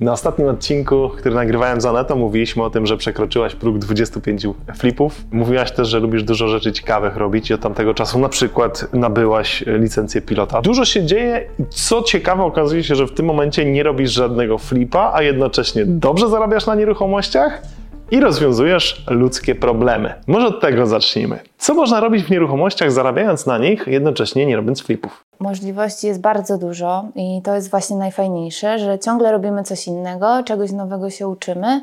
Na ostatnim odcinku, który nagrywałem z Anetą, mówiliśmy o tym, że przekroczyłaś próg 25 flipów. Mówiłaś też, że lubisz dużo rzeczy ciekawych robić i od tamtego czasu na przykład nabyłaś licencję pilota. Dużo się dzieje i co ciekawe okazuje się, że w tym momencie nie robisz żadnego flipa, a jednocześnie dobrze zarabiasz na nieruchomościach i rozwiązujesz ludzkie problemy. Może od tego zacznijmy. Co można robić w nieruchomościach, zarabiając na nich, jednocześnie nie robiąc flipów? Możliwości jest bardzo dużo i to jest właśnie najfajniejsze, że ciągle robimy coś innego, czegoś nowego się uczymy.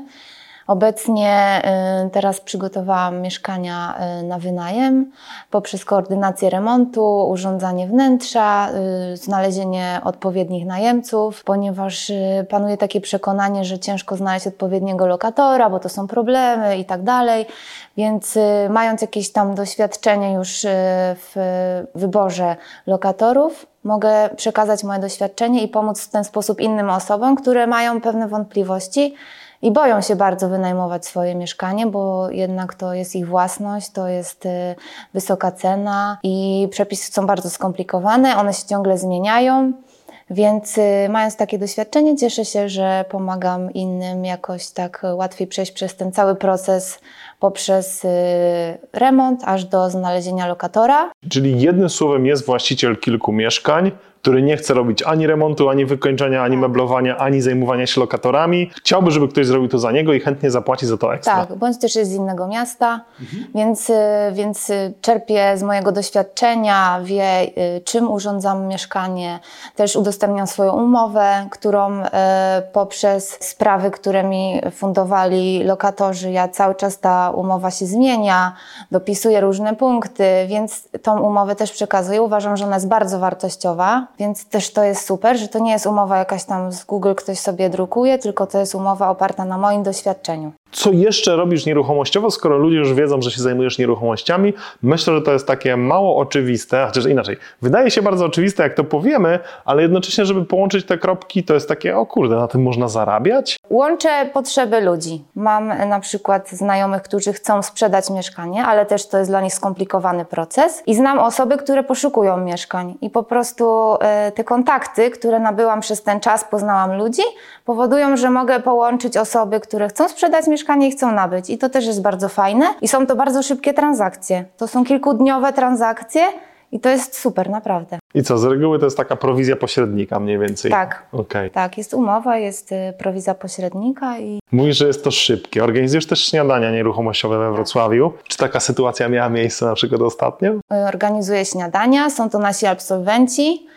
Obecnie y, teraz przygotowałam mieszkania y, na wynajem poprzez koordynację remontu, urządzanie wnętrza, y, znalezienie odpowiednich najemców, ponieważ panuje takie przekonanie, że ciężko znaleźć odpowiedniego lokatora, bo to są problemy i tak dalej. Więc mając jakieś tam doświadczenie już w wyborze lokatorów, mogę przekazać moje doświadczenie i pomóc w ten sposób innym osobom, które mają pewne wątpliwości i boją się bardzo wynajmować swoje mieszkanie, bo jednak to jest ich własność, to jest y, wysoka cena i przepisy są bardzo skomplikowane, one się ciągle zmieniają. Więc y, mając takie doświadczenie, cieszę się, że pomagam innym jakoś tak łatwiej przejść przez ten cały proces poprzez y, remont aż do znalezienia lokatora. Czyli jednym słowem jest właściciel kilku mieszkań, który nie chce robić ani remontu, ani wykończenia, ani tak. meblowania, ani zajmowania się lokatorami. Chciałby, żeby ktoś zrobił to za niego i chętnie zapłaci za to ekstra. Tak, bądź też jest z innego miasta, mhm. więc, y, więc y, czerpie z mojego doświadczenia, wie y, czym urządzam mieszkanie. Też udostępniam swoją umowę, którą poprzez sprawy, które mi fundowali lokatorzy, ja cały czas ta umowa się zmienia, dopisuję różne punkty, więc tą umowę też przekazuję. Uważam, że ona jest bardzo wartościowa więc też to jest super, że to nie jest umowa jakaś tam z Google ktoś sobie drukuje, tylko to jest umowa oparta na moim doświadczeniu co jeszcze robisz nieruchomościowo, skoro ludzie już wiedzą, że się zajmujesz nieruchomościami. Myślę, że to jest takie mało oczywiste, chociaż inaczej. Wydaje się bardzo oczywiste, jak to powiemy, ale jednocześnie, żeby połączyć te kropki, to jest takie, o kurde, na tym można zarabiać? Łączę potrzeby ludzi. Mam na przykład znajomych, którzy chcą sprzedać mieszkanie, ale też to jest dla nich skomplikowany proces. I znam osoby, które poszukują mieszkań. I po prostu e, te kontakty, które nabyłam przez ten czas, poznałam ludzi, powodują, że mogę połączyć osoby, które chcą sprzedać mieszkanie, mieszkanie i chcą nabyć. I to też jest bardzo fajne. I są to bardzo szybkie transakcje. To są kilkudniowe transakcje i to jest super, naprawdę. I co, z reguły to jest taka prowizja pośrednika mniej więcej? Tak. Okay. Tak, jest umowa, jest y, prowizja pośrednika i... Mówisz, że jest to szybkie. Organizujesz też śniadania nieruchomościowe we Wrocławiu. Czy taka sytuacja miała miejsce na przykład ostatnio? Y, organizuję śniadania, są to nasi absolwenci.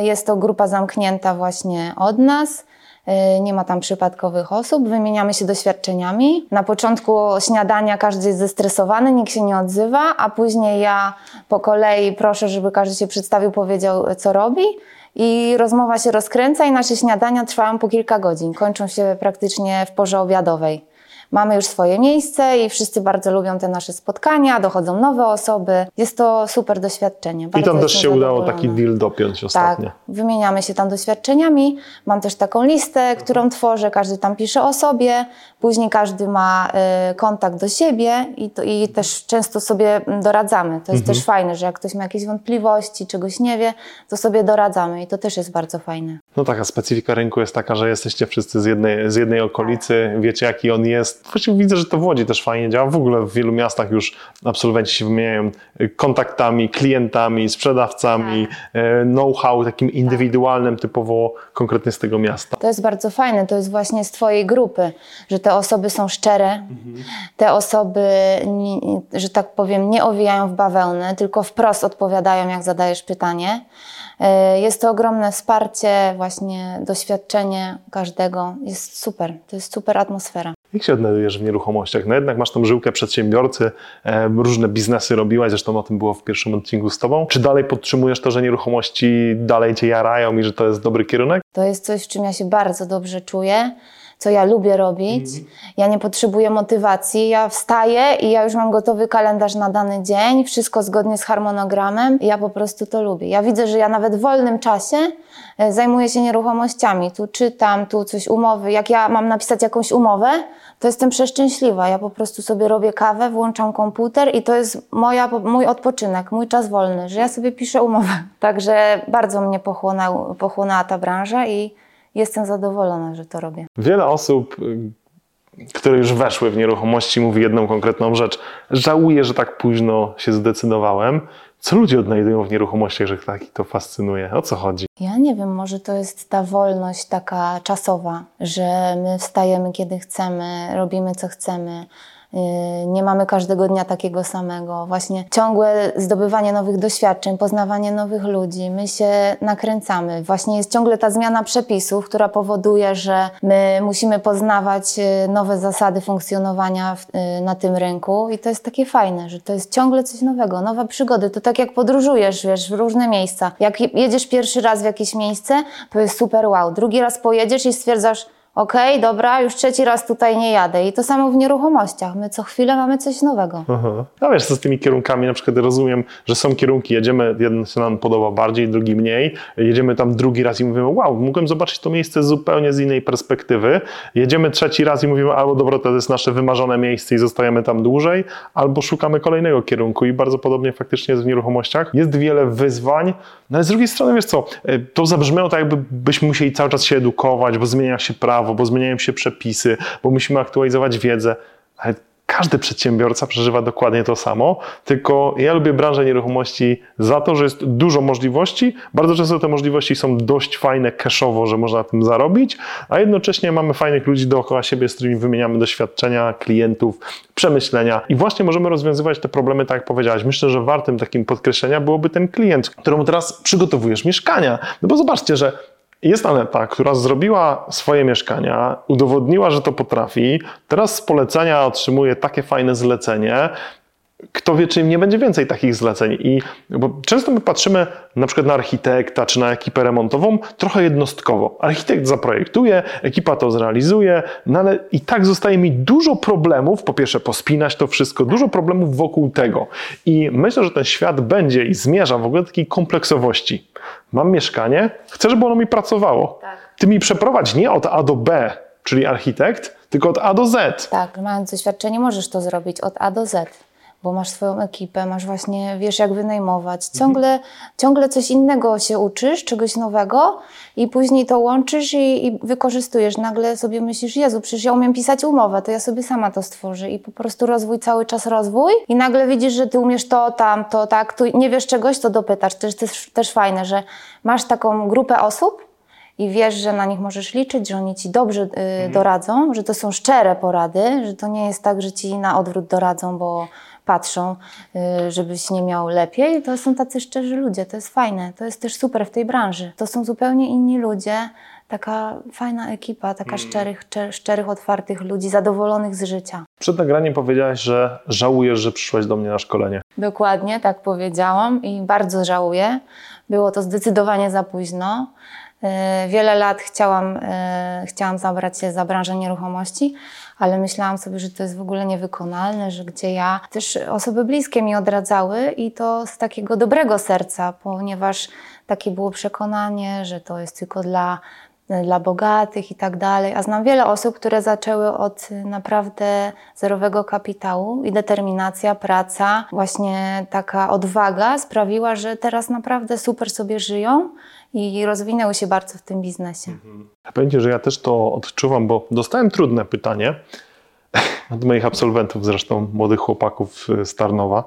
Y, jest to grupa zamknięta właśnie od nas. E, nie ma tam przypadkowych osób, wymieniamy się doświadczeniami. Na początku śniadania każdy jest zestresowany, nikt się nie odzywa, a później ja po kolei proszę, żeby każdy się przedstawił, powiedział, co robi. I rozmowa się rozkręca i nasze śniadania trwają po kilka godzin. Kończą się praktycznie w porze obiadowej mamy już swoje miejsce i wszyscy bardzo lubią te nasze spotkania, dochodzą nowe osoby. Jest to super doświadczenie. I tam też się udało taki deal dopiąć ostatnio. Tak, wymieniamy się tam doświadczeniami. Mam też taką listę, którą tworzę, każdy tam pisze o sobie, później każdy ma y, kontakt do siebie i, to, i też często sobie doradzamy. To jest mhm. też fajne, że jak ktoś ma jakieś wątpliwości, czegoś nie wie, to sobie doradzamy i to też jest bardzo fajne. No taka specyfika rynku jest taka, że jesteście wszyscy z jednej, z jednej okolicy, tak. wiecie jaki on jest, Właściwie widzę, że to w Łodzi też fajnie działa. W ogóle w wielu miastach już absolwenci się wymieniają kontaktami, klientami, sprzedawcami, tak. E, know-how takim indywidualnym, typowo konkretnie z tego miasta. To jest bardzo fajne, to jest właśnie z Twojej grupy, że te osoby są szczere, mhm. te osoby, że tak powiem, nie owijają w bawełnę, tylko wprost odpowiadają, jak zadajesz pytanie. E, jest to ogromne wsparcie, właśnie doświadczenie każdego. Jest super, to jest super atmosfera. Jak się odnajdujesz w nieruchomościach? No jednak masz tą żyłkę przedsiębiorcy, e, różne biznesy robiłaś, zresztą o tym było w pierwszym odcinku z Tobą. Czy dalej podtrzymujesz to, że nieruchomości dalej Cię jarają i że to jest dobry kierunek? To jest coś, w czym ja się bardzo dobrze czuję co ja lubię robić. Mm. Ja nie potrzebuję motywacji. Ja wstaję i ja już mam gotowy kalendarz na dany dzień, wszystko zgodnie z harmonogramem. Ja po prostu to lubię. Ja widzę, że ja nawet w wolnym czasie e, zajmuję się nieruchomościami. Tu czytam, tu coś umowy. Jak ja mam napisać jakąś umowę, to jestem przeszczęśliwa. Ja po prostu sobie robię kawę, włączam komputer i to jest moja, mój odpoczynek, mój czas wolny, że ja sobie piszę umowę. Także bardzo mnie pochłonęła ta branża i jestem zadowolona, że to robię. Wiele osób, y, które już weszły w nieruchomości, mówi jedną konkretną rzecz. Żałuję, że tak późno się zdecydowałem. Co ludzie odnajdują w nieruchomościach, że tak ich to fascynuje? O co chodzi? Ja nie wiem, może to jest ta wolność taka czasowa, że my wstajemy kiedy chcemy, robimy co chcemy. Yy, nie mamy każdego dnia takiego samego. Właśnie ciągłe zdobywanie nowych doświadczeń, poznawanie nowych ludzi. My się nakręcamy. Właśnie jest ciągle ta zmiana przepisów, która powoduje, że my musimy poznawać yy, nowe zasady funkcjonowania yy, na tym rynku i to jest takie fajne, że to jest ciągle coś nowego, nowe przygody. To tak jak podróżujesz, wiesz, w różne miejsca. Jak jedziesz pierwszy raz w jakieś miejsce, to jest super wow. Drugi raz pojedziesz i stwierdzasz, okej, okay, dobra, już trzeci raz tutaj nie jadę. I to samo w nieruchomościach. My co chwilę mamy coś nowego. Aha. No wiesz, co z tymi kierunkami, na przykład rozumiem, że są kierunki, jedziemy, jeden się nam podoba bardziej, drugi mniej, jedziemy tam drugi raz i mówimy, wow, mogłem zobaczyć to miejsce zupełnie z innej perspektywy. Jedziemy trzeci raz i mówimy, albo dobra, to jest nasze wymarzone miejsce i zostajemy tam dłużej, albo szukamy kolejnego kierunku i bardzo podobnie faktycznie jest w nieruchomościach. Jest wiele wyzwań, no ale z drugiej strony, wiesz co, e, to zabrzmiało tak, jakby byśmy musieli cały czas się edukować, bo zmienia się prawo, bo zmieniają się przepisy, bo musimy aktualizować wiedzę, ale każdy przedsiębiorca przeżywa dokładnie to samo, tylko ja lubię branżę nieruchomości za to, że jest dużo możliwości. Bardzo często te możliwości są dość fajne cashowo, że można na tym zarobić, a jednocześnie mamy fajnych ludzi dookoła siebie, z którymi wymieniamy doświadczenia, klientów, przemyślenia i właśnie możemy rozwiązywać te problemy, tak jak powiedziałaś. Myślę, że wartym takim podkreślenia byłoby ten klient, któremu teraz przygotowujesz mieszkania. No bo zobaczcie, że jest Aneta, która zrobiła swoje mieszkania, udowodniła, że to potrafi. Teraz z polecenia otrzymuje takie fajne zlecenie. Kto wie, czy im nie będzie więcej takich zleceń. I bo często my patrzymy na przykład na architekta czy na ekipę remontową trochę jednostkowo. Architekt zaprojektuje, ekipa to zrealizuje, no ale i tak zostaje mi dużo problemów, po pierwsze pospinać to wszystko, dużo problemów wokół tego. I myślę, że ten świat będzie i zmierza w ogóle do takiej kompleksowości mam mieszkanie, chcę, żeby ono mi pracowało. Tak. Ty mi przeprowadź nie od A do B, czyli architekt, tylko od A do Z. Tak, mając doświadczenie możesz to zrobić od A do Z bo masz swoją ekipę, masz właśnie, wiesz jak wynajmować. Ciągle, mhm. ciągle coś innego się uczysz, czegoś nowego i później to łączysz i, i, wykorzystujesz. Nagle sobie myślisz, Jezu, przecież ja umiem pisać umowę, to ja sobie sama to stworzę i po prostu rozwój, cały czas rozwój i nagle widzisz, że ty umiesz to, tam, to, tak, tu nie wiesz czegoś, to dopytasz. To jest też, też fajne, że masz taką grupę osób, i wiesz, że na nich możesz liczyć, że oni ci dobrze y, mhm. doradzą, że to są szczere porady, że to nie jest tak, że ci na odwrót doradzą, bo patrzą, y, żebyś nie miał lepiej. To są tacy szczerzy ludzie, to jest fajne, to jest też super w tej branży. To są zupełnie inni ludzie, taka fajna ekipa, taka mm. szczerych, szczerych, otwartych ludzi, zadowolonych z życia. Przed nagraniem powiedziałaś, że żałujesz, że przyszłaś do mnie na szkolenie. Dokładnie, tak powiedziałam i bardzo żałuję. Było to zdecydowanie za późno. Y, wiele lat chciałam, y, chciałam zabrać się za branżę nieruchomości, ale myślałam sobie, że to jest w ogóle niewykonalne, że gdzie ja, też osoby bliskie mi odradzały i to z takiego dobrego serca, ponieważ takie było przekonanie, że to jest tylko dla dla bogatych i tak dalej. A znam wiele osób, które zaczęły od naprawdę zerowego kapitału i determinacja, praca, właśnie taka odwaga sprawiła, że teraz naprawdę super sobie żyją i rozwinęły się bardzo w tym biznesie. Będzie, że ja też to odczuwam, bo dostałem trudne pytanie od moich absolwentów, zresztą młodych chłopaków z Tarnowa.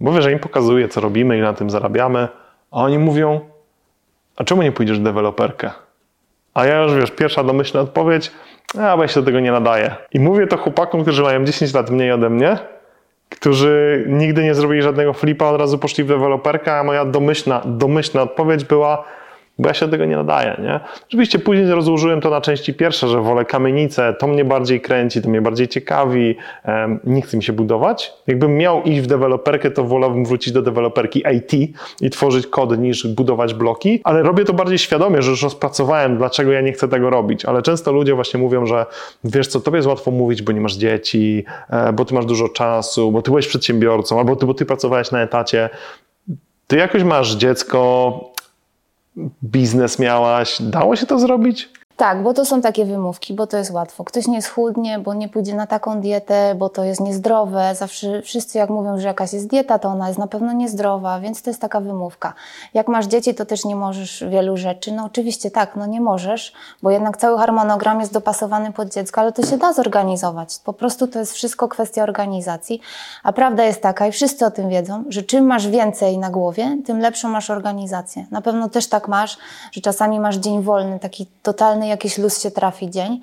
Mówię, że im pokazuję, co robimy i na tym zarabiamy, a oni mówią, a czemu nie pójdziesz w deweloperkę? A ja już, wiesz, pierwsza domyślna odpowiedź, a bo ja się do tego nie nadaję. I mówię to chłopakom, którzy mają 10 lat mniej ode mnie, którzy nigdy nie zrobili żadnego flipa, od razu poszli w deweloperkę, a moja domyślna, domyślna odpowiedź była, bo ja się do tego nie nadaję. Nie? Oczywiście później rozłożyłem to na części pierwsze, że wolę kamienicę, to mnie bardziej kręci, to mnie bardziej ciekawi, nie chcę mi się budować. Jakbym miał iść w deweloperkę, to wolałbym wrócić do deweloperki IT i tworzyć kod niż budować bloki, ale robię to bardziej świadomie, że już rozpracowałem, dlaczego ja nie chcę tego robić. Ale często ludzie właśnie mówią, że wiesz co, tobie jest łatwo mówić, bo nie masz dzieci, e, bo ty masz dużo czasu, bo ty byłeś przedsiębiorcą, albo ty, bo ty pracowałeś na etacie. Ty jakoś masz dziecko, biznes miałaś. Dało się to zrobić? Tak, bo to są takie wymówki, bo to jest łatwo. Ktoś nie schudnie, bo nie pójdzie na taką dietę, bo to jest niezdrowe. Zawsze wszyscy jak mówią, że jakaś jest dieta, to ona jest na pewno niezdrowa, więc to jest taka wymówka. Jak masz dzieci, to też nie możesz wielu rzeczy. No oczywiście tak, no nie możesz, bo jednak cały harmonogram jest dopasowany pod dziecko, ale to się da zorganizować. Po prostu to jest wszystko kwestia organizacji. A prawda jest taka, i wszyscy o tym wiedzą, że czym masz więcej na głowie, tym lepszą masz organizację. Na pewno też tak masz, że czasami masz dzień wolny, taki totalny jakiś luz się trafi dzień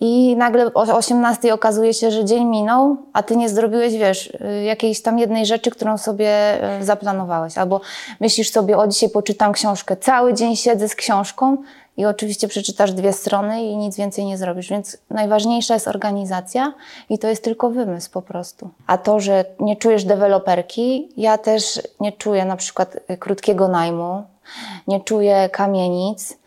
i nagle o 18 okazuje się, że dzień minął, a ty nie zrobiłeś, wiesz, y, jakiejś tam jednej rzeczy, którą sobie y, zaplanowałeś. Albo myślisz sobie, o dzisiaj poczytam książkę, cały dzień siedzę z książką i oczywiście przeczytasz dwie strony i nic więcej nie zrobisz. Więc najważniejsza jest organizacja i to jest tylko wymysł po prostu. A to, że nie czujesz deweloperki, ja też nie czuję na przykład y, krótkiego najmu, nie czuję kamienic,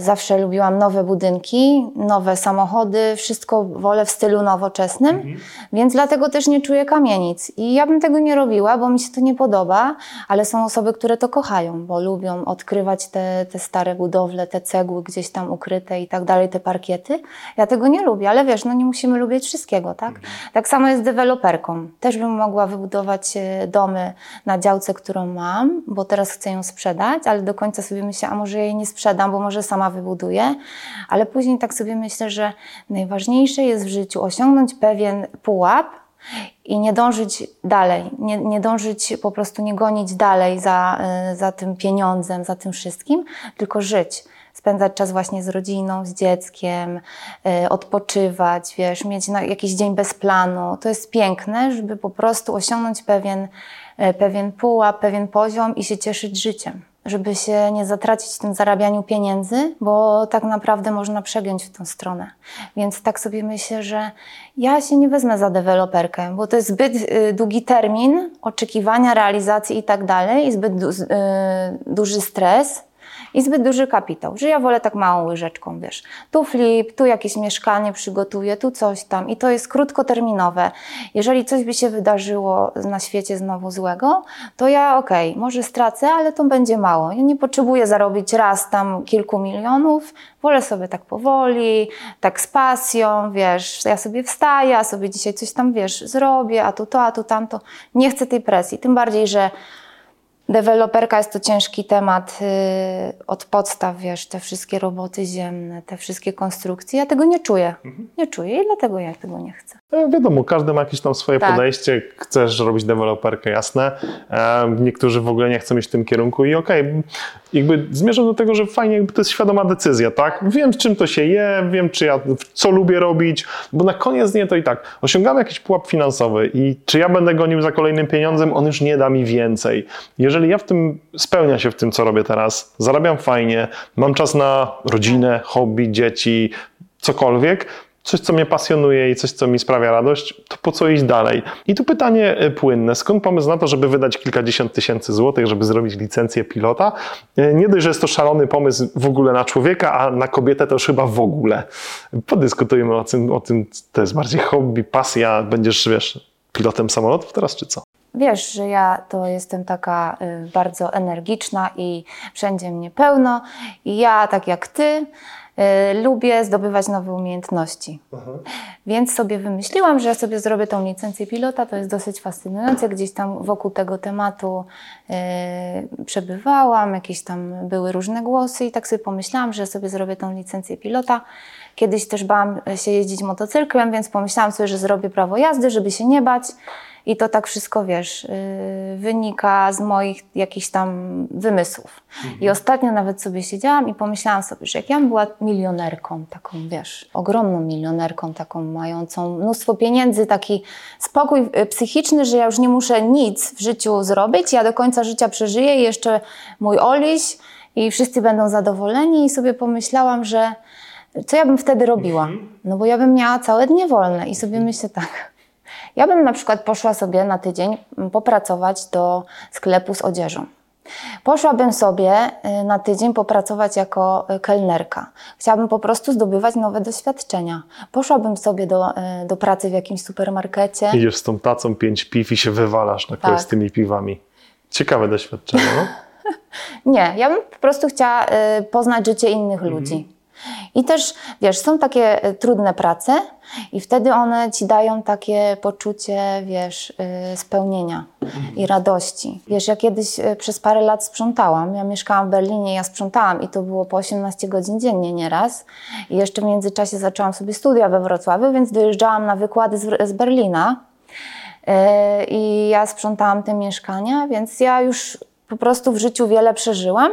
zawsze lubiłam nowe budynki, nowe samochody, wszystko wolę w stylu nowoczesnym, mhm. więc dlatego też nie czuję kamienic. I ja bym tego nie robiła, bo mi się to nie podoba, ale są osoby, które to kochają, bo lubią odkrywać te, te stare budowle, te cegły gdzieś tam ukryte i tak dalej, te parkiety. Ja tego nie lubię, ale wiesz, no nie musimy lubić wszystkiego, tak? Mhm. Tak samo jest z deweloperką. Też bym mogła wybudować e, domy na działce, którą mam, bo teraz chcę ją sprzedać, ale do końca sobie myślę, a może jej nie sprzedam, bo może sama wybuduję, ale później tak sobie myślę, że najważniejsze jest w życiu osiągnąć pewien pułap, i nie dążyć dalej, nie, nie dążyć, po prostu nie gonić dalej za, y, za tym pieniądzem, za tym wszystkim, tylko żyć. Spędzać czas właśnie z rodziną, z dzieckiem, y, odpoczywać, wiesz, mieć jakiś dzień bez planu. To jest piękne, żeby po prostu osiągnąć pewien, y, pewien pułap, pewien poziom i się cieszyć życiem żeby się nie zatracić w tym zarabianiu pieniędzy, bo tak naprawdę można przegiąć w tą stronę. Więc tak sobie myślę, że ja się nie wezmę za deweloperkę, bo to jest zbyt y, długi termin oczekiwania, realizacji i tak dalej, i zbyt y, duży stres i zbyt duży kapitał, że ja wolę tak małą łyżeczką, wiesz. Tu flip, tu jakieś mieszkanie przygotuję, tu coś tam i to jest krótkoterminowe. Jeżeli coś by się wydarzyło na świecie znowu złego, to ja okej, okay, może stracę, ale to będzie mało. Ja nie potrzebuję zarobić raz tam kilku milionów, wolę sobie tak powoli, tak z pasją, wiesz, ja sobie wstaję, a sobie dzisiaj coś tam, wiesz, zrobię, a tu to, a tu tamto. Nie chcę tej presji, tym bardziej, że Deweloperka jest to ciężki temat y, od podstaw, wiesz, te wszystkie roboty ziemne, te wszystkie konstrukcje. Ja tego nie czuję. Mhm. Nie czuję i dlatego ja tego nie chcę. No, wiadomo, każdy ma jakieś tam swoje tak. podejście. Chcesz robić deweloperkę, jasne. E, niektórzy w ogóle nie chcą iść w tym kierunku i okej, okay, jakby zmierzam do tego, że fajnie, jakby to jest świadoma decyzja, tak? Wiem, czym to się je, wiem, czy ja, co lubię robić, bo na koniec dnia to i tak osiągamy jakiś pułap finansowy i czy ja będę gonił za kolejnym pieniądzem, on już nie da mi więcej. Jeżeli ja w tym, spełnia się w tym, co robię teraz, zarabiam fajnie, mam czas na rodzinę, hobby, dzieci, cokolwiek, coś, co mnie pasjonuje i coś, co mi sprawia radość, to po co iść dalej? I tu pytanie e, płynne. Skąd pomysł na to, żeby wydać kilkadziesiąt tysięcy złotych, żeby zrobić licencję pilota? E, nie dość, że jest to szalony pomysł w ogóle na człowieka, a na kobietę to już chyba w ogóle. Podyskutujmy o tym, o tym to jest bardziej hobby, pasja. Będziesz, wiesz, pilotem samolotów teraz, czy co? Wiesz, że ja to jestem taka y, bardzo energiczna i wszędzie mnie pełno. I ja, tak jak ty, Y, lubię zdobywać nowe umiejętności. Aha. Więc sobie wymyśliłam, że ja sobie zrobię tą licencję pilota. To jest dosyć fascynujące. Gdzieś tam wokół tego tematu yy, przebywałam, jakieś tam były różne głosy i tak sobie pomyślałam, że sobie zrobię tą licencję pilota. Kiedyś też bałam się jeździć motocyklem, więc pomyślałam sobie, że zrobię prawo jazdy, żeby się nie bać. I to tak wszystko, wiesz, yy, wynika z moich jakichś tam wymysłów. Mhm. I ostatnio nawet sobie siedziałam i pomyślałam sobie, że jak ja bym była milionerką, taką, wiesz, ogromną milionerką, taką mającą mnóstwo pieniędzy, taki spokój y, psychiczny, że ja już nie muszę nic w życiu zrobić, ja do końca życia przeżyję i jeszcze mój Oliś i wszyscy będą zadowoleni i sobie pomyślałam, że co ja bym wtedy robiła? Mhm. No bo ja bym miała całe dnie wolne i sobie myślę tak, ja bym na przykład poszła sobie na tydzień mm, popracować do sklepu z odzieżą. Poszłabym sobie y, na tydzień popracować jako y, kelnerka. Chciałabym po prostu zdobywać nowe doświadczenia. Poszłabym sobie do, y, do pracy w jakimś supermarkecie. Idziesz z tą tacą pięć piw i się wywalasz na tak. z tymi piwami. Ciekawe doświadczenie, no? Nie, ja bym po prostu chciała poznać życie innych mhm. ludzi I też, wiesz, są takie e, trudne prace i wtedy one ci dają takie poczucie, wiesz, y, spełnienia i radości. Wiesz, ja kiedyś y, przez parę lat sprzątałam. Ja mieszkałam w Berlinie, ja sprzątałam i to było po 18 godzin dziennie nieraz. I jeszcze w międzyczasie zaczęłam sobie studia we Wrocławiu, więc dojeżdżałam na wykłady z, z Berlina. I ja sprzątałam te mieszkania, więc ja już po prostu w życiu wiele przeżyłam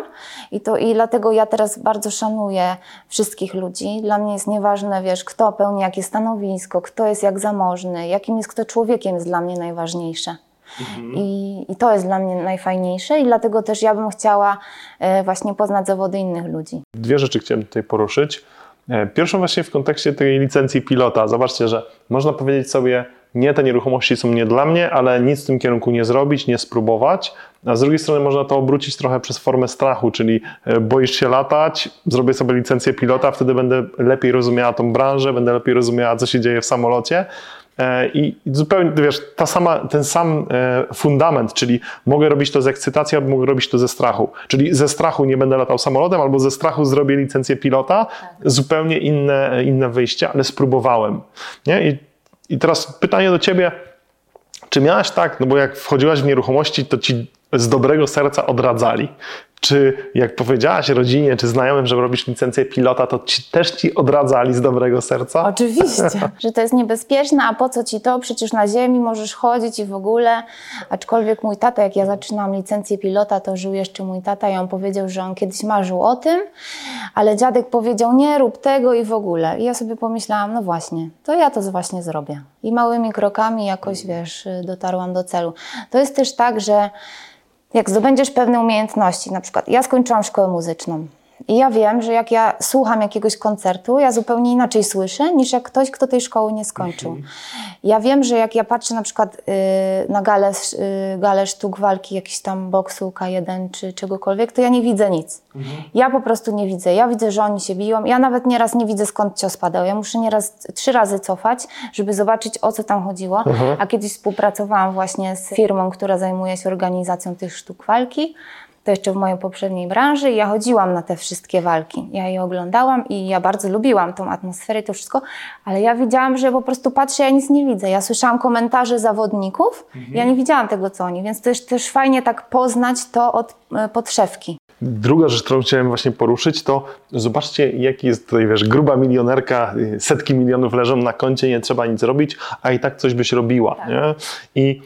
i, to, i dlatego ja teraz bardzo szanuję wszystkich ludzi. Dla mnie jest nieważne, wiesz, kto pełni jakie stanowisko, kto jest jak zamożny, jakim jest kto człowiekiem jest dla mnie najważniejsze. Mhm. I, I to jest dla mnie najfajniejsze i dlatego też ja bym chciała e, właśnie poznać zawody innych ludzi. Dwie rzeczy chciałem tutaj poruszyć. E, pierwszą właśnie w kontekście tej licencji pilota. Zobaczcie, że można powiedzieć sobie, nie, te nieruchomości są nie dla mnie, ale nic w tym kierunku nie zrobić, nie spróbować. A z drugiej strony można to obrócić trochę przez formę strachu, czyli e, boisz się latać, zrobię sobie licencję pilota, wtedy będę lepiej rozumiała tą branżę, będę lepiej rozumiała, co się dzieje w samolocie. E, I zupełnie, wiesz, ta sama, ten sam e, fundament, czyli mogę robić to z ekscytacji, albo mogę robić to ze strachu. Czyli ze strachu nie będę latał samolotem, albo ze strachu zrobię licencję pilota. Tak. Zupełnie inne, inne wyjście, ale spróbowałem. Nie? I i teraz pytanie do ciebie, czy miałaś tak, no bo jak wchodziłaś w nieruchomości, to ci z dobrego serca odradzali. Czy jak powiedziałaś rodzinie czy znajomym, że robisz licencję pilota, to ci, też ci odradzali z dobrego serca? Oczywiście, że to jest niebezpieczne, a po co ci to? Przecież na ziemi możesz chodzić i w ogóle. Aczkolwiek mój tata, jak ja zaczynałam licencję pilota, to żył jeszcze mój tata i on powiedział, że on kiedyś marzył o tym, ale dziadek powiedział, nie rób tego i w ogóle. I ja sobie pomyślałam, no właśnie, to ja to właśnie zrobię. I małymi krokami jakoś, wiesz, dotarłam do celu. To jest też tak, że jak zdobędziesz pewne umiejętności, na przykład ja skończyłam szkołę muzyczną, i ja wiem, że jak ja słucham jakiegoś koncertu, ja zupełnie inaczej słyszę niż jak ktoś, kto tej szkoły nie skończył. Mhm. Ja wiem, że jak ja patrzę na przykład y, na galę, y, galę sztuk walki, jakiś tam boksu K1 czy czegokolwiek, to ja nie widzę nic. Mhm. Ja po prostu nie widzę. Ja widzę, że oni się biją. Ja nawet nieraz nie widzę skąd cios padał. Ja muszę nieraz trzy razy cofać, żeby zobaczyć o co tam chodziło. Mhm. A kiedyś współpracowałam właśnie z firmą, która zajmuje się organizacją tych sztuk walki to jeszcze w mojej poprzedniej branży. Ja chodziłam na te wszystkie walki. Ja je oglądałam i ja bardzo lubiłam tą atmosferę i to wszystko, ale ja widziałam, że po prostu patrzę, ja nic nie widzę. Ja słyszałam komentarze zawodników, mhm. ja nie widziałam tego, co oni, więc też, też fajnie tak poznać to od e, podszewki. Druga rzecz, którą chciałem właśnie poruszyć, to zobaczcie, jaki jest tutaj, wiesz, gruba milionerka, y, setki milionów leżą na koncie, nie trzeba nic robić, a i tak coś byś robiła. Tak. Nie? I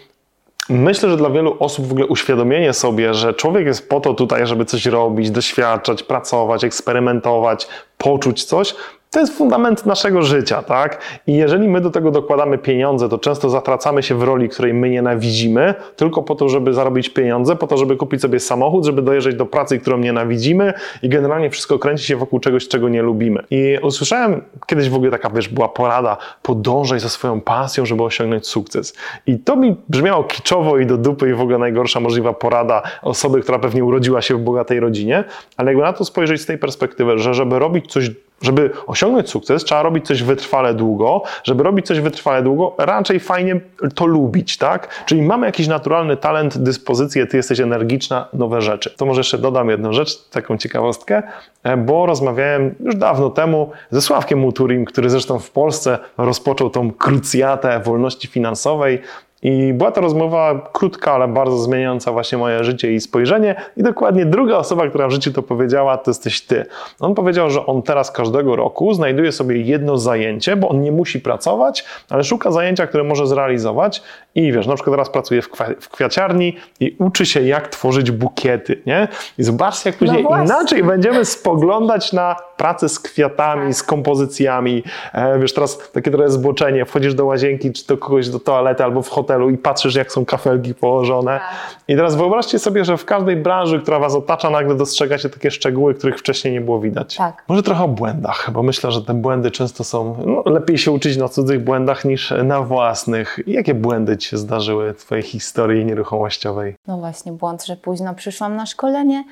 Myślę, że dla wielu osób w ogóle uświadomienie sobie, że człowiek jest po to tutaj, żeby coś robić, doświadczać, pracować, eksperymentować, poczuć coś, to jest fundament naszego życia, tak? I jeżeli my do tego dokładamy pieniądze, to często zatracamy się w roli, której my nienawidzimy, tylko po to, żeby zarobić pieniądze, po to, żeby kupić sobie samochód, żeby dojeżdżać do pracy, którą nienawidzimy i generalnie wszystko kręci się wokół czegoś, czego nie lubimy. I usłyszałem kiedyś w ogóle taka, wiesz, była porada, podążaj za swoją pasją, żeby osiągnąć sukces. I to mi brzmiało kiczowo i do dupy i w ogóle najgorsza możliwa porada osoby, która pewnie urodziła się w bogatej rodzinie, ale jakby na to spojrzeć z tej perspektywy, że żeby robić coś żeby osiągnąć sukces, trzeba robić coś wytrwale długo. Żeby robić coś wytrwale długo, raczej fajnie to lubić, tak? Czyli mamy jakiś naturalny talent, dyspozycję, ty jesteś energiczna, nowe rzeczy. To może jeszcze dodam jedną rzecz, taką ciekawostkę, e, bo rozmawiałem już dawno temu ze Sławkiem Muturim, który zresztą w Polsce rozpoczął tą krucjatę wolności finansowej. I była to rozmowa krótka, ale bardzo zmieniająca właśnie moje życie i spojrzenie. I dokładnie druga osoba, która w życiu to powiedziała, to jesteś ty. On powiedział, że on teraz każdego roku znajduje sobie jedno zajęcie, bo on nie musi pracować, ale szuka zajęcia, które może zrealizować. I wiesz, na przykład teraz pracuje w, w kwiaciarni i uczy się, jak tworzyć bukiety, nie? I zobaczcie, jak później no inaczej będziemy spoglądać na pracę z kwiatami, z kompozycjami. E, wiesz, teraz takie trochę zboczenie, wchodzisz do łazienki, czy do kogoś do toalety, albo w hotelu i patrzysz, jak są kafelki położone. Tak. I teraz wyobraźcie sobie, że w każdej branży, która was otacza, nagle dostrzegacie takie szczegóły, których wcześniej nie było widać. Tak. Może trochę o błędach, bo myślę, że te błędy często są, no, lepiej się uczyć na cudzych błędach niż na własnych. Jakie błędy ci się zdarzyły w twojej historii nieruchomościowej? No właśnie, błąd, że późno przyszłam na szkolenie,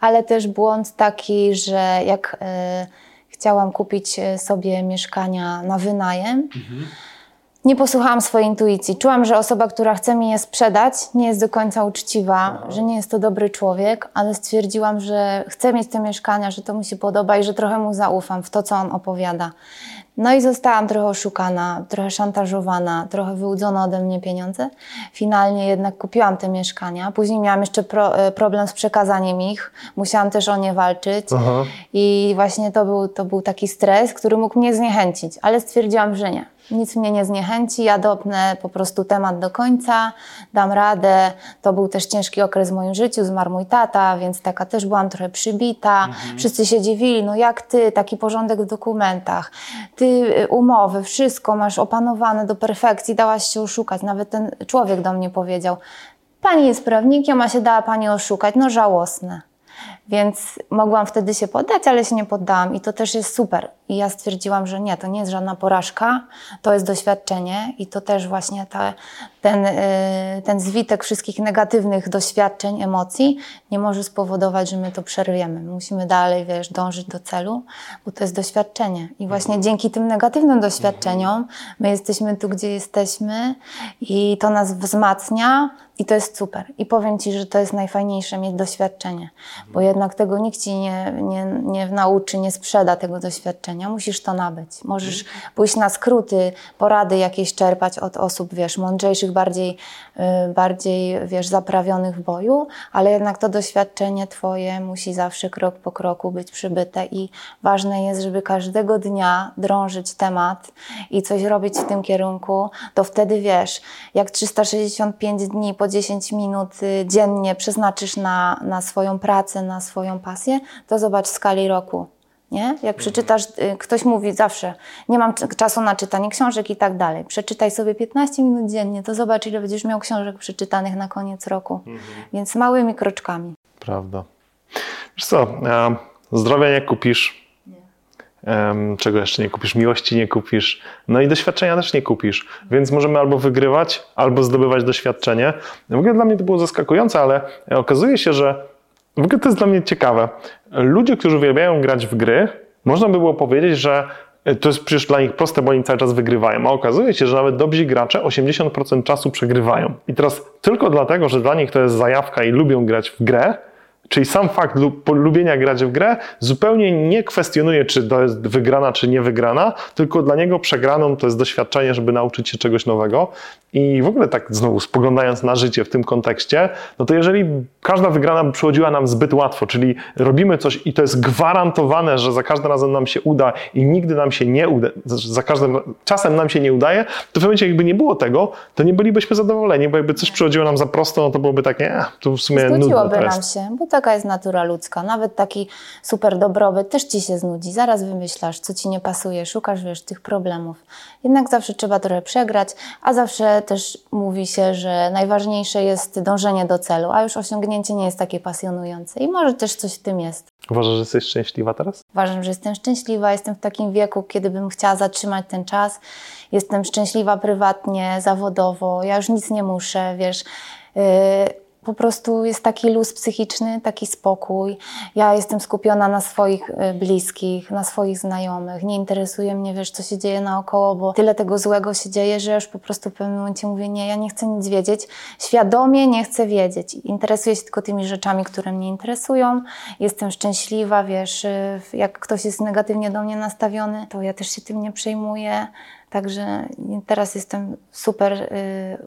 ale też błąd taki, że jak... Yy, chciałam kupić e, sobie mieszkania na wynajem, mhm. nie posłuchałam swojej intuicji. Czułam, że osoba, która chce mi je sprzedać, nie jest do końca uczciwa, że nie jest to dobry człowiek, ale stwierdziłam, że chcę mieć te mieszkania, że to mu się podoba i że trochę mu zaufam w to, co on opowiada. No i zostałam trochę oszukana, trochę szantażowana, trochę wyłudzono ode mnie pieniądze. Finalnie jednak kupiłam te mieszkania. Później miałam jeszcze pro, e, problem z przekazaniem ich. Musiałam też o nie walczyć. Aha. I właśnie to był, to był taki stres, który mógł mnie zniechęcić, ale stwierdziłam, że nie. Nic mnie nie zniechęci, ja dopnę po prostu temat do końca, dam radę. To był też ciężki okres w moim życiu, zmarł mój tata, więc taka też byłam trochę przybita. Wszyscy się dziwili, no jak ty, taki porządek w dokumentach, ty y, umowy, wszystko masz opanowane do perfekcji, dałaś się oszukać. Nawet ten człowiek do mnie powiedział, pani jest prawnikiem, a się dała pani oszukać, no żałosne. Więc mogłam wtedy się poddać, ale się nie poddałam i to też jest super. I ja stwierdziłam, że nie, to nie jest żadna porażka, to jest doświadczenie i to też właśnie ta, ten, y, ten zwitek wszystkich negatywnych doświadczeń, emocji nie może spowodować, że my to przerwiemy. Musimy dalej, wiesz, dążyć do celu, bo to jest doświadczenie. I właśnie dzięki tym negatywnym doświadczeniom my jesteśmy tu, gdzie jesteśmy i to nas wzmacnia i to jest super. I powiem Ci, że to jest najfajniejsze mieć doświadczenie, bo jednak tego nikt Ci nie, nie, nie nauczy, nie sprzeda tego doświadczenia. Musisz to nabyć. Możesz pójść na skróty, porady jakieś czerpać od osób, wiesz, mądrzejszych, bardziej, y, bardziej, wiesz, zaprawionych w boju, ale jednak to doświadczenie Twoje musi zawsze krok po kroku być przybyte i ważne jest, żeby każdego dnia drążyć temat i coś robić w tym kierunku, to wtedy wiesz, jak 365 dni po 10 minut y, dziennie przeznaczysz na, na swoją pracę, na swoją pasję, to zobacz skali roku. Nie? Jak przeczytasz, y, ktoś mówi zawsze, nie mam czasu na czytanie książek i tak dalej. Przeczytaj sobie 15 minut dziennie, to zobacz, ile będziesz miał książek przeczytanych na koniec roku. Więc małymi kroczkami. Prawda. Wiesz co, e, zdrowia nie kupisz, em, czego jeszcze nie kupisz, miłości nie kupisz, no i doświadczenia też nie kupisz, więc możemy albo wygrywać, albo zdobywać doświadczenie. W ogóle dla mnie to było zaskakujące, ale okazuje się, że w ogóle to jest dla mnie ciekawe. Ludzie, którzy uwielbiają grać w gry, można by było powiedzieć, że to jest przecież dla nich proste, bo oni cały czas wygrywają. A okazuje się, że nawet dobrzy gracze 80% czasu przegrywają. I teraz tylko dlatego, że dla nich to jest zajawka i lubią grać w grę, Czyli sam fakt lu- po- lubienia grać w grę zupełnie nie kwestionuje, czy to jest wygrana, czy nie wygrana, tylko dla niego przegraną to jest doświadczenie, żeby nauczyć się czegoś nowego. I w ogóle tak znowu spoglądając na życie w tym kontekście, no to jeżeli każda wygrana przychodziła nam zbyt łatwo, czyli robimy coś i to jest gwarantowane, że za każdym razem nam się uda i nigdy nam się nie uda, za każdym czasem nam się nie udaje, to w momencie jakby nie było tego, to nie bylibyśmy zadowoleni, bo jakby coś przychodziło nam za prosto, no to byłoby takie, eh, to w sumie Znudziłoby to nam się, bo taka jest natura ludzka. Nawet taki super dobrobyt też ci się znudzi. Zaraz wymyślasz, co ci nie pasuje, szukasz, wiesz, tych problemów. Jednak zawsze trzeba trochę przegrać, a zawsze też mówi się, że najważniejsze jest dążenie do celu, a już osiągnięcie nie jest takie pasjonujące. I może też coś w tym jest. Uważasz, że jesteś szczęśliwa teraz? Uważam, że jestem szczęśliwa, jestem w takim wieku, kiedy bym chciała zatrzymać ten czas. Jestem szczęśliwa prywatnie, zawodowo, ja już nic nie muszę, wiesz. Yy, po prostu jest taki luz psychiczny, taki spokój. Ja jestem skupiona na swoich y, bliskich, na swoich znajomych. Nie interesuje mnie, wiesz, co się dzieje naokoło, bo tyle tego złego się dzieje, że już po prostu w pewnym momencie mówię, nie, ja nie chcę nic wiedzieć. Świadomie nie chcę wiedzieć. Interesuję się tylko tymi rzeczami, które mnie interesują. Jestem szczęśliwa, wiesz, y, jak ktoś jest negatywnie do mnie nastawiony, to ja też się tym nie przejmuję. Także teraz jestem w super y,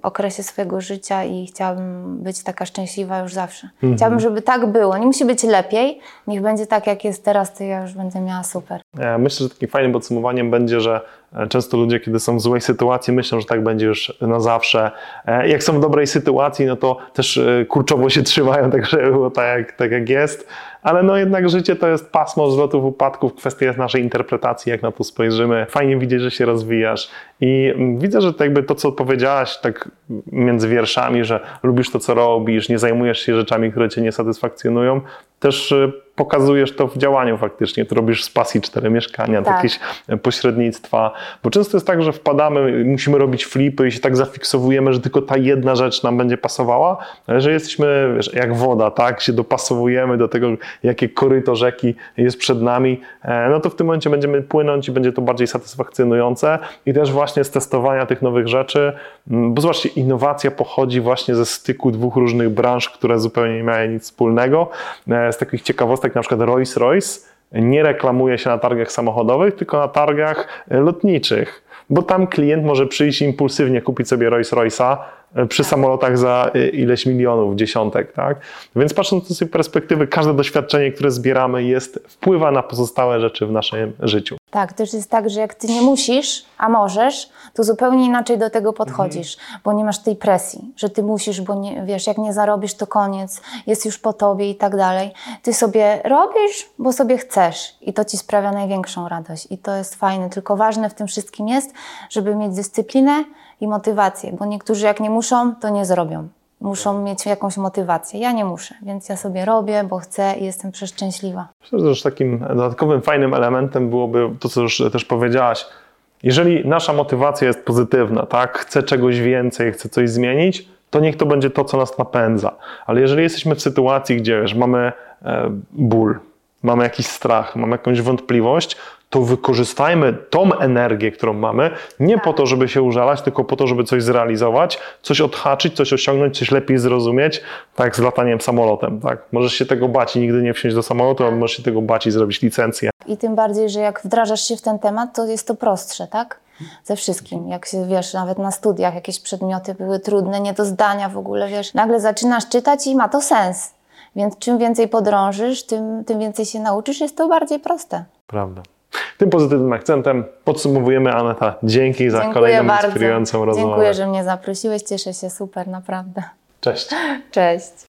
okresie swojego życia i chciałabym być taka szczęśliwa już zawsze. Chciałabym, żeby tak było. Nie musi być lepiej. Niech będzie tak, jak jest teraz, to ja już będę miała super. Myślę, że takim fajnym podsumowaniem będzie, że często ludzie, kiedy są w złej sytuacji, myślą, że tak będzie już na zawsze. E, Jak są w dobrej sytuacji, no to też e, kurczowo się trzymają, tak żeby było tak jak, tak jak jest. Ale no jednak życie to jest pasmo wzlotów, upadków, kwestia jest naszej interpretacji, jak na to spojrzymy. Fajnie widzieć, że się rozwijasz. I mm, widzę, że jakby to, co powiedziałaś tak między wierszami, że lubisz to, co robisz, nie zajmujesz się rzeczami, które cię nie satysfakcjonują, też e, pokazujesz to w działaniu faktycznie. Tu robisz z pasji cztery mieszkania, Tak. jakieś e, pośrednictwa, bo często jest tak, że wpadamy, musimy robić flipy i się tak zafiksowujemy, że tylko ta jedna rzecz nam będzie pasowała, ale że jesteśmy wiesz, jak woda, tak, się dopasowujemy do tego, jakie koryto rzeki jest przed nami, e, no to w tym momencie będziemy płynąć i będzie to bardziej satysfakcjonujące i też właśnie z testowania tych nowych rzeczy, bo zobaczcie, innowacja pochodzi właśnie ze styku dwóch różnych branż, które zupełnie nie miały nic wspólnego. E, Z takich ciekawostek na przykład Rolls-Royce nie reklamuje się na targach samochodowych, tylko na targach e, lotniczych, bo tam klient może przyjść impulsywnie kupić sobie Rolls-Royce'a e, przy samolotach za e, ileś milionów, dziesiątek, tak? Więc patrząc z tej perspektywy, każde doświadczenie, które zbieramy jest, wpływa na pozostałe rzeczy w naszym życiu. Tak, też jest tak, że jak ty nie musisz, a możesz, to zupełnie inaczej do tego podchodzisz, bo nie masz tej presji, że ty musisz, bo nie, wiesz, jak nie zarobisz, to koniec, jest już po tobie i tak dalej. Ty sobie robisz, bo sobie chcesz i to ci sprawia największą radość i to jest fajne. Tylko ważne w tym wszystkim jest, żeby mieć dyscyplinę i motywację, bo niektórzy jak nie muszą, to nie zrobią. Muszą mieć jakąś motywację. Ja nie muszę, więc ja sobie robię, bo chcę i jestem przeszczęśliwa. Myślę, że też takim dodatkowym fajnym elementem byłoby to, co już też powiedziałaś. Jeżeli nasza motywacja jest pozytywna, tak, chcę czegoś więcej, chcę coś zmienić, to niech to będzie to, co nas napędza. Ale jeżeli jesteśmy w sytuacji, gdzie wiesz, mamy e, ból, mamy jakiś strach, mamy jakąś wątpliwość, to wykorzystajmy tą energię, którą mamy, nie po to, żeby się użalać, tylko po to, żeby coś zrealizować, coś odhaczyć, coś osiągnąć, coś lepiej zrozumieć, tak z lataniem samolotem. Tak? Możesz się tego bać i nigdy nie wsiąść do samolotu, a możesz się tego bać i zrobić licencję. I tym bardziej, że jak wdrażasz się w ten temat, to jest to prostsze, tak? Ze wszystkim. Jak się, wiesz, nawet na studiach jakieś przedmioty były trudne, nie do zdania w ogóle, wiesz. Nagle zaczynasz czytać i ma to sens. Więc czym więcej podrążysz, tym, tym więcej się nauczysz, jest to bardziej proste. Prawda. Tym pozytywnym akcentem podsumowujemy Aneta. Dzięki za Dziękuję kolejną bardzo. inspirującą rozmowę. Dziękuję, że mnie zaprosiłeś. Cieszę się super, naprawdę. Cześć. Cześć.